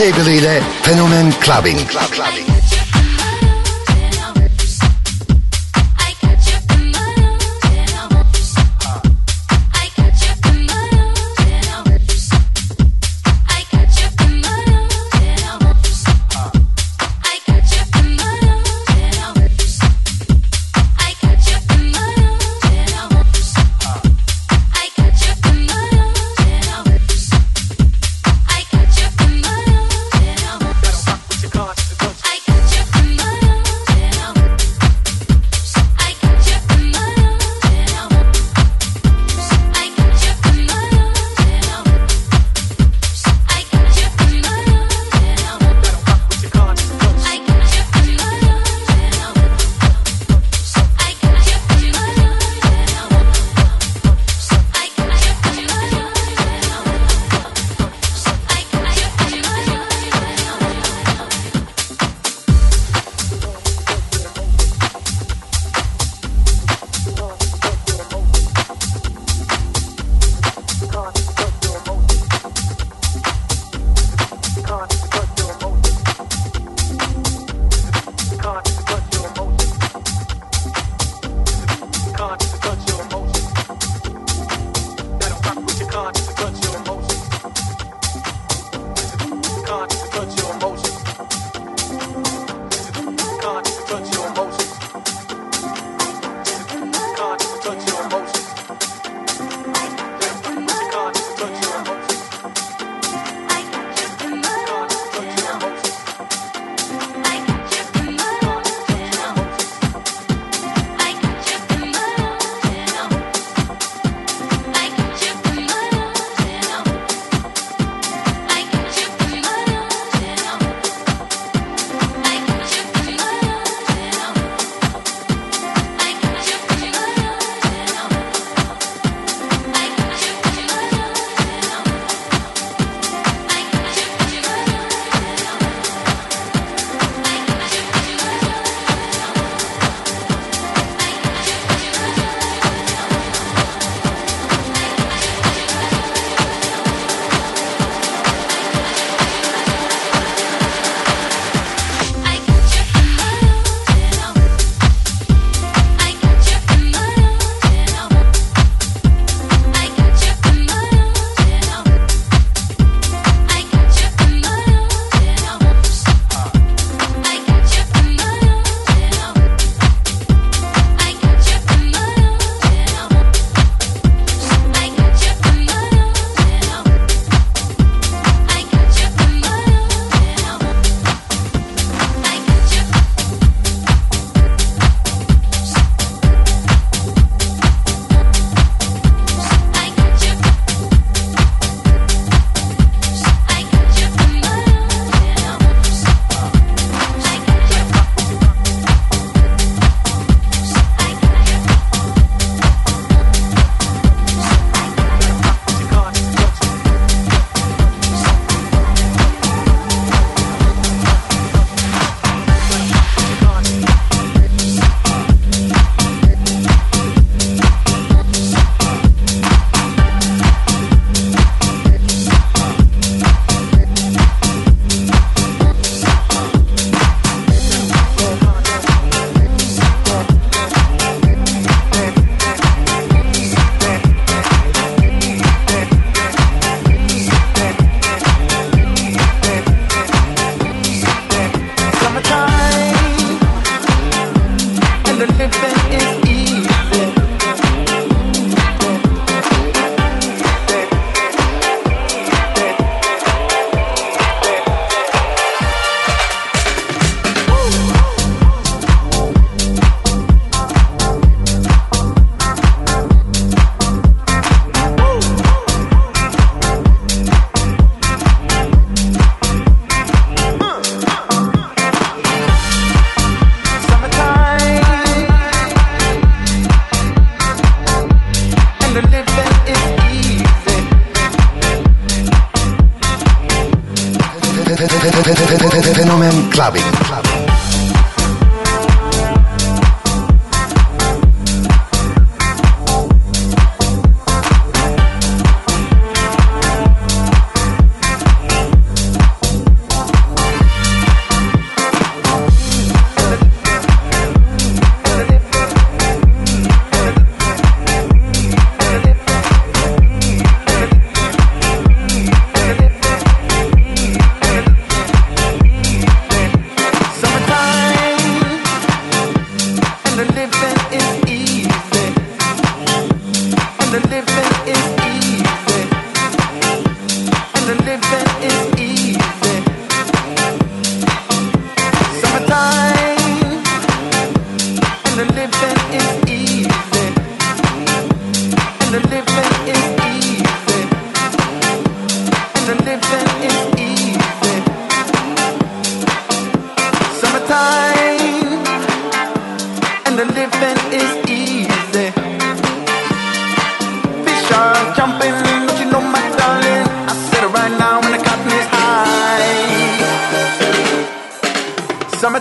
Cable ile Fenomen Clubbing. Club, clubbing. baby.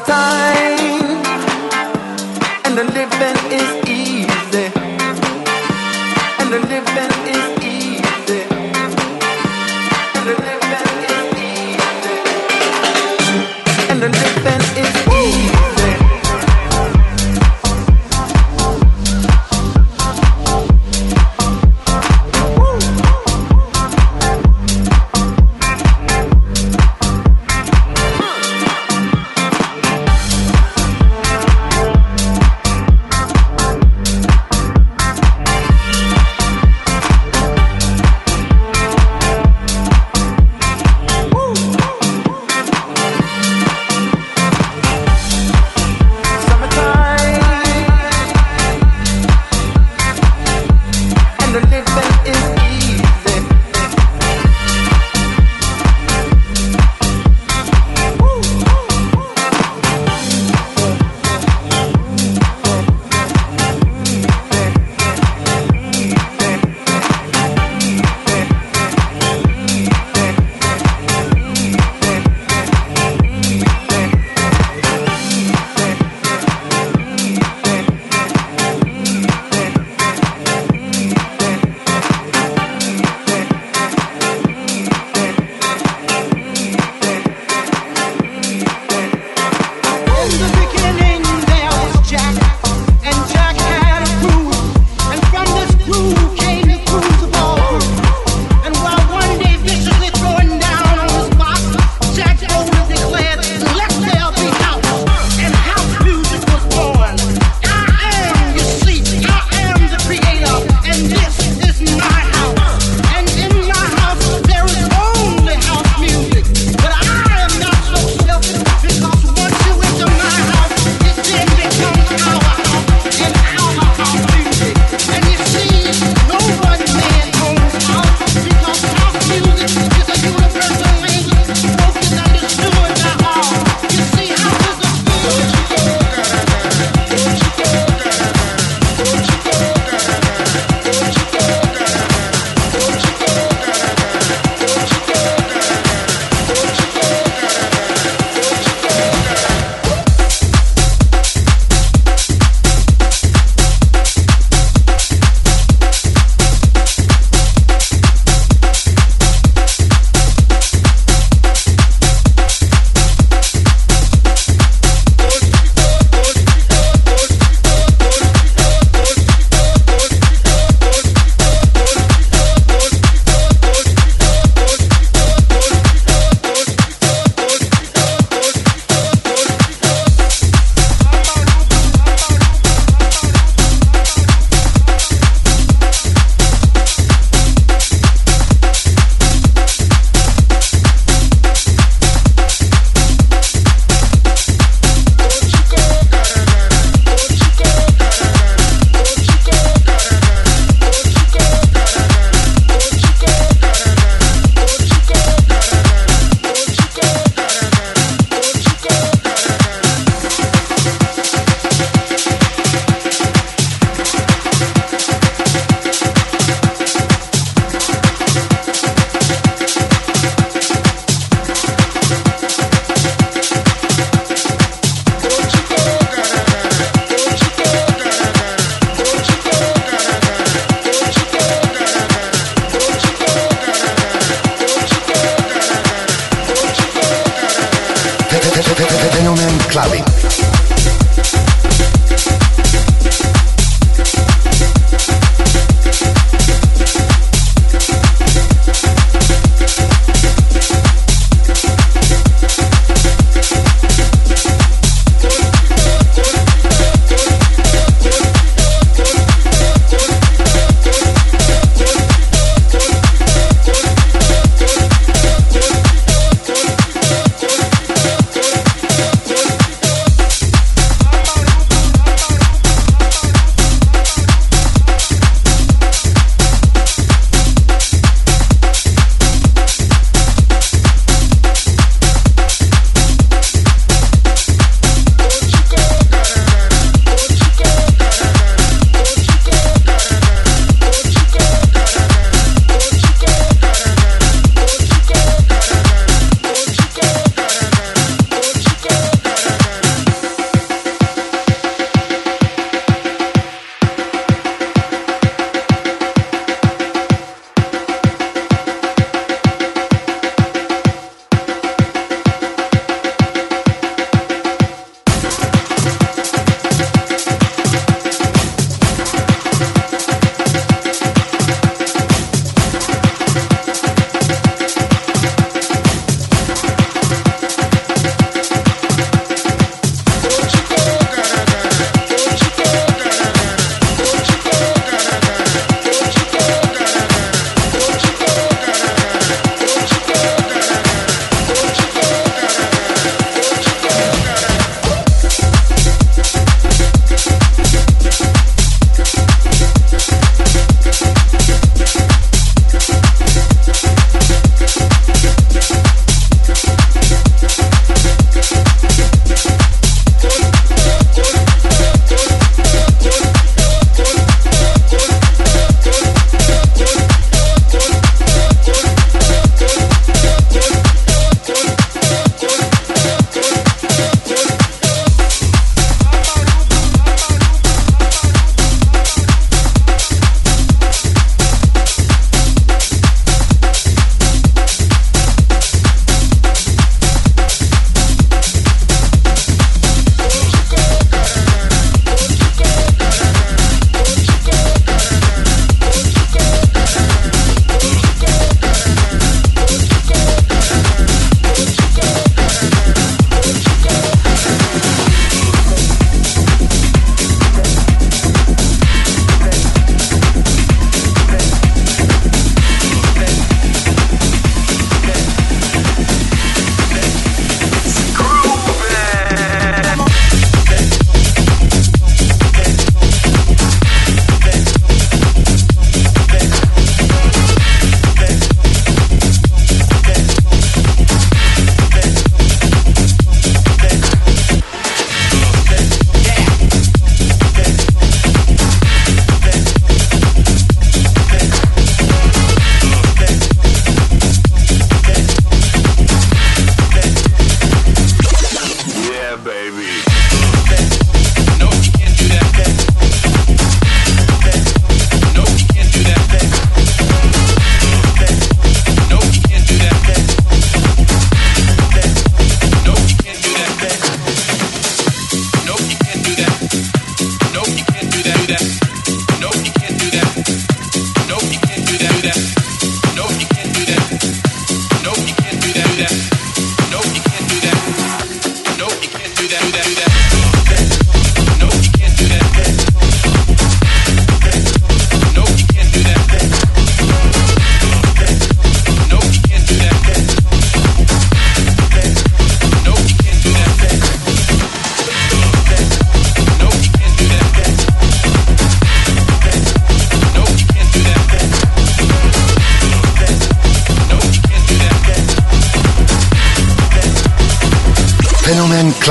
time.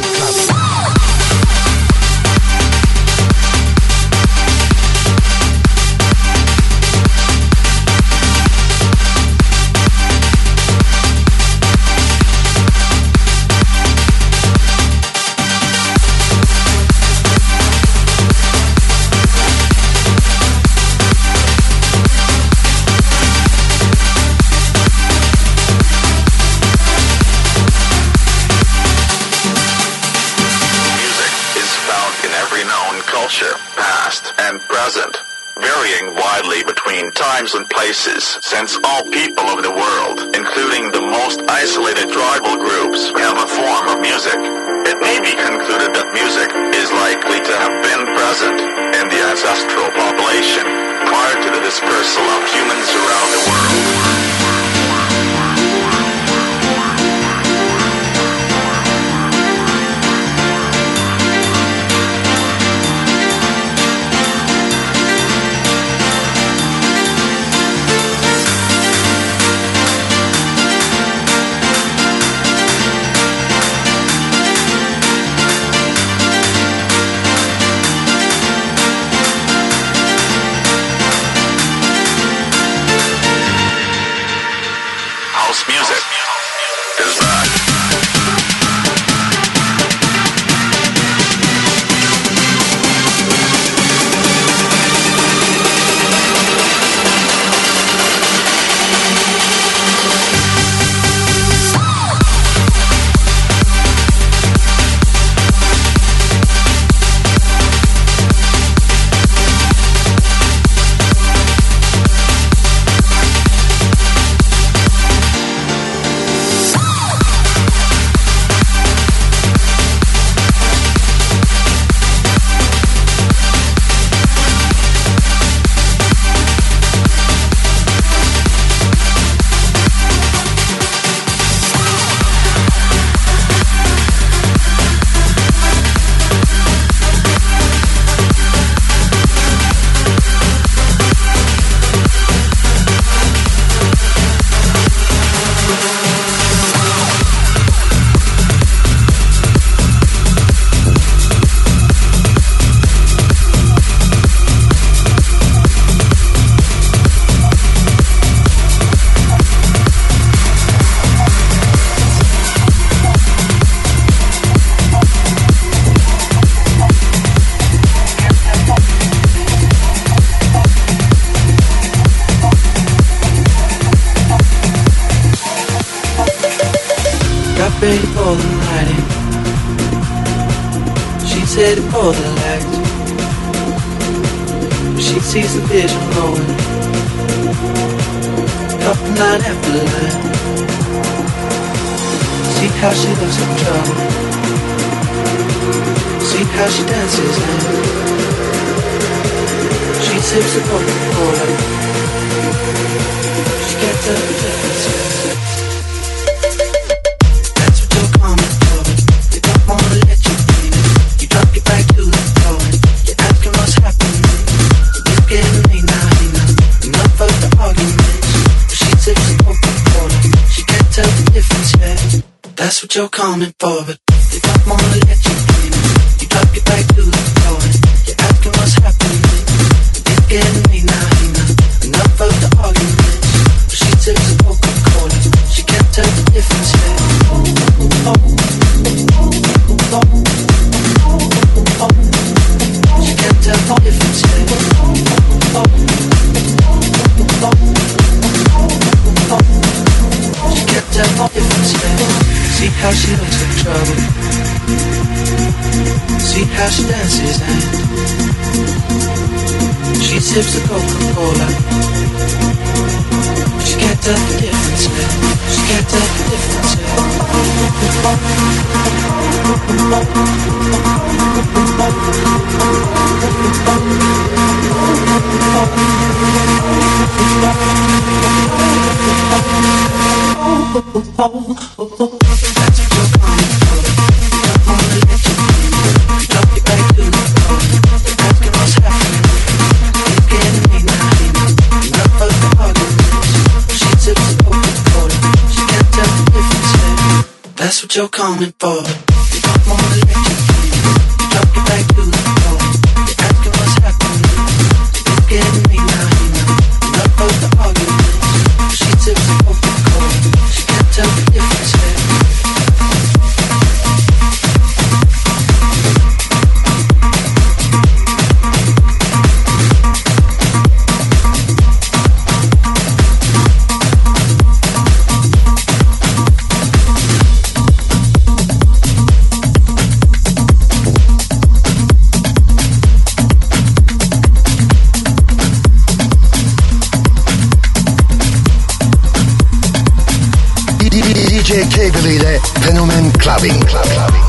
Music places, since all people of the world, including the most isolated tribal groups, have a form of music. It may be concluded that music is likely to have been present in the ancestral population prior to the dispersal of humans around the world. That's what you're coming for, but they don't wanna let you in. You drop your back to the sips of Coca-Cola. She can't tell the difference man. She can't tell the difference. Oh, oh, oh, oh, oh. oh. you're coming for. Fethiye Cable ile Fenomen Clubbing. Clubbing.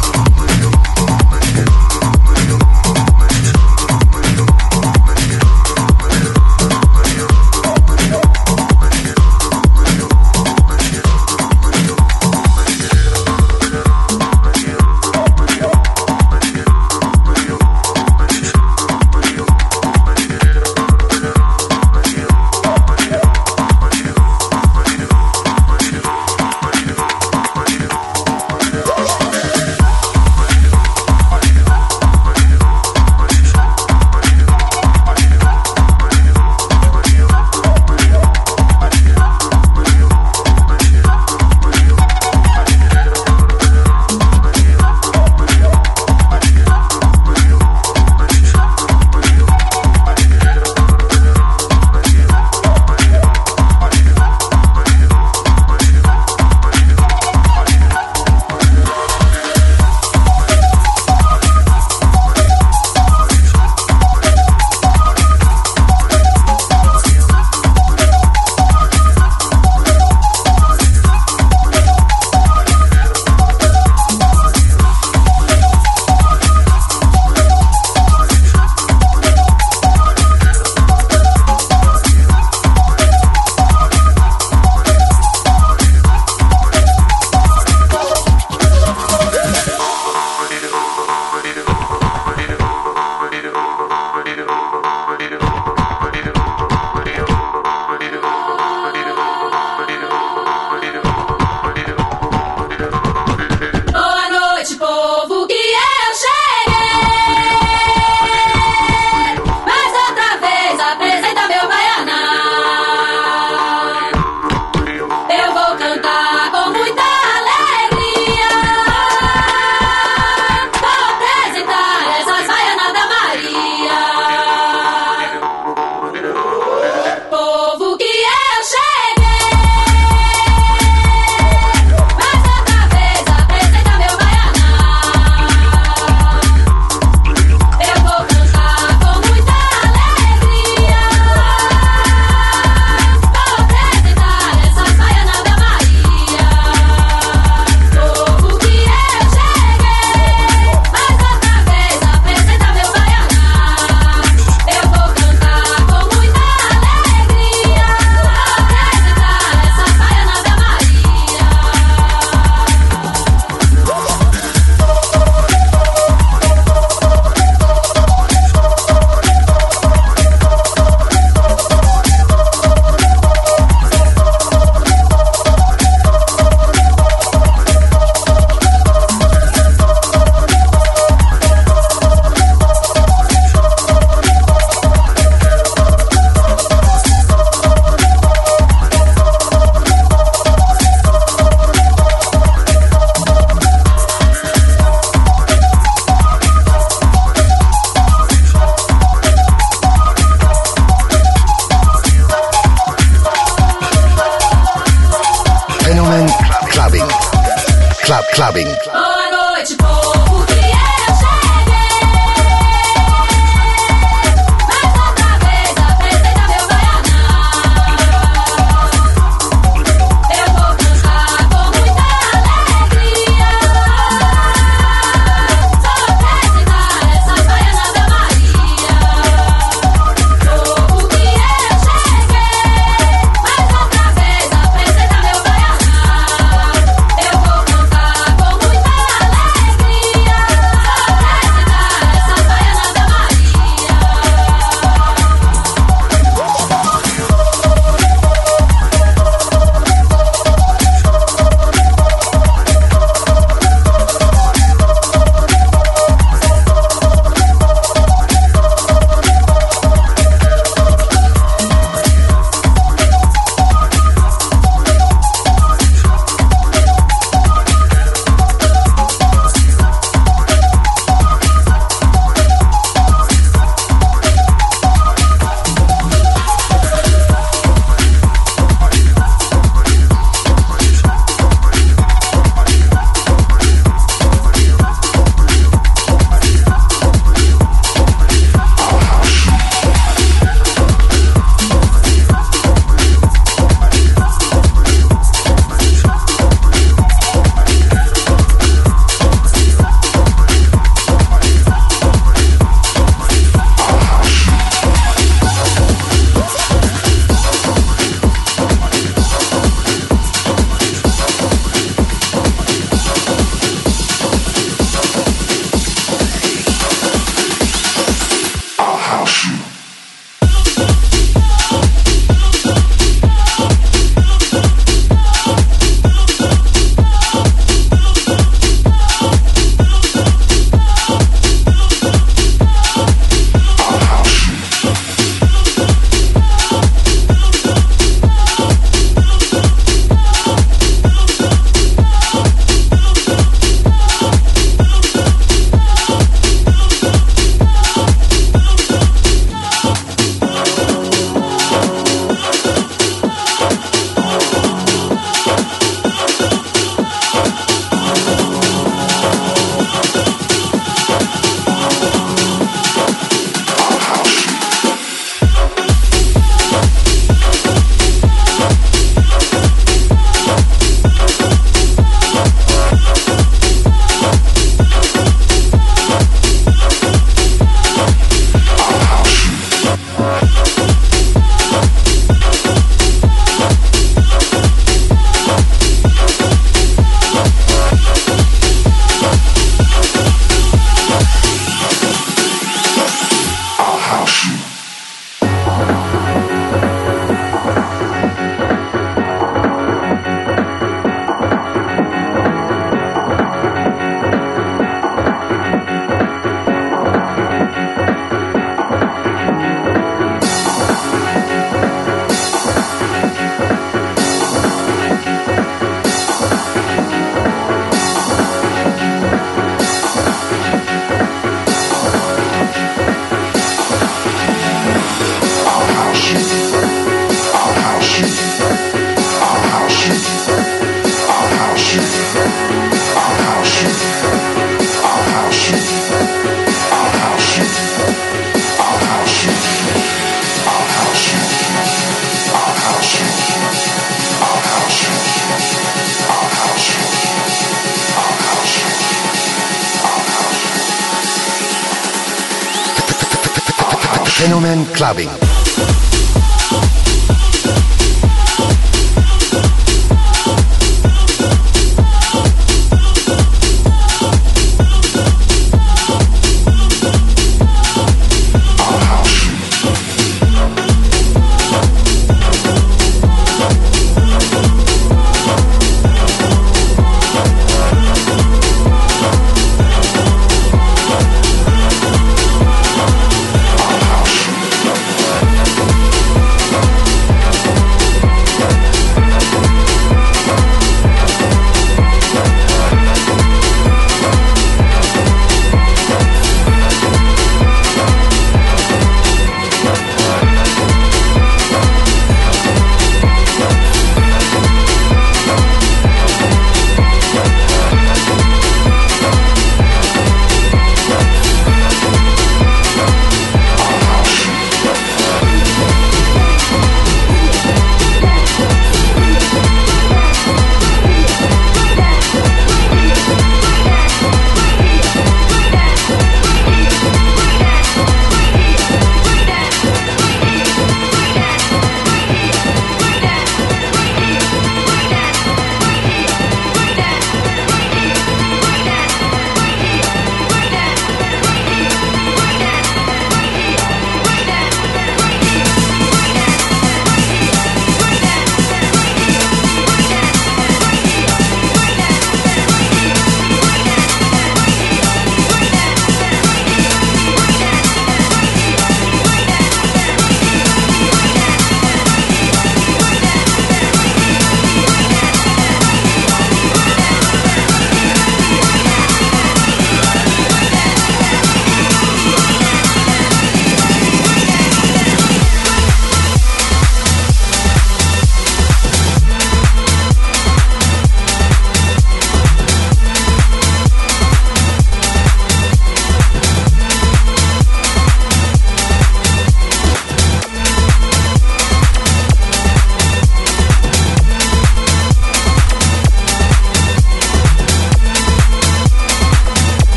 Fenomen Clubbing.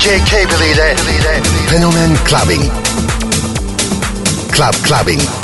DJ ile Fenomen Clubbing. Club Clubbing.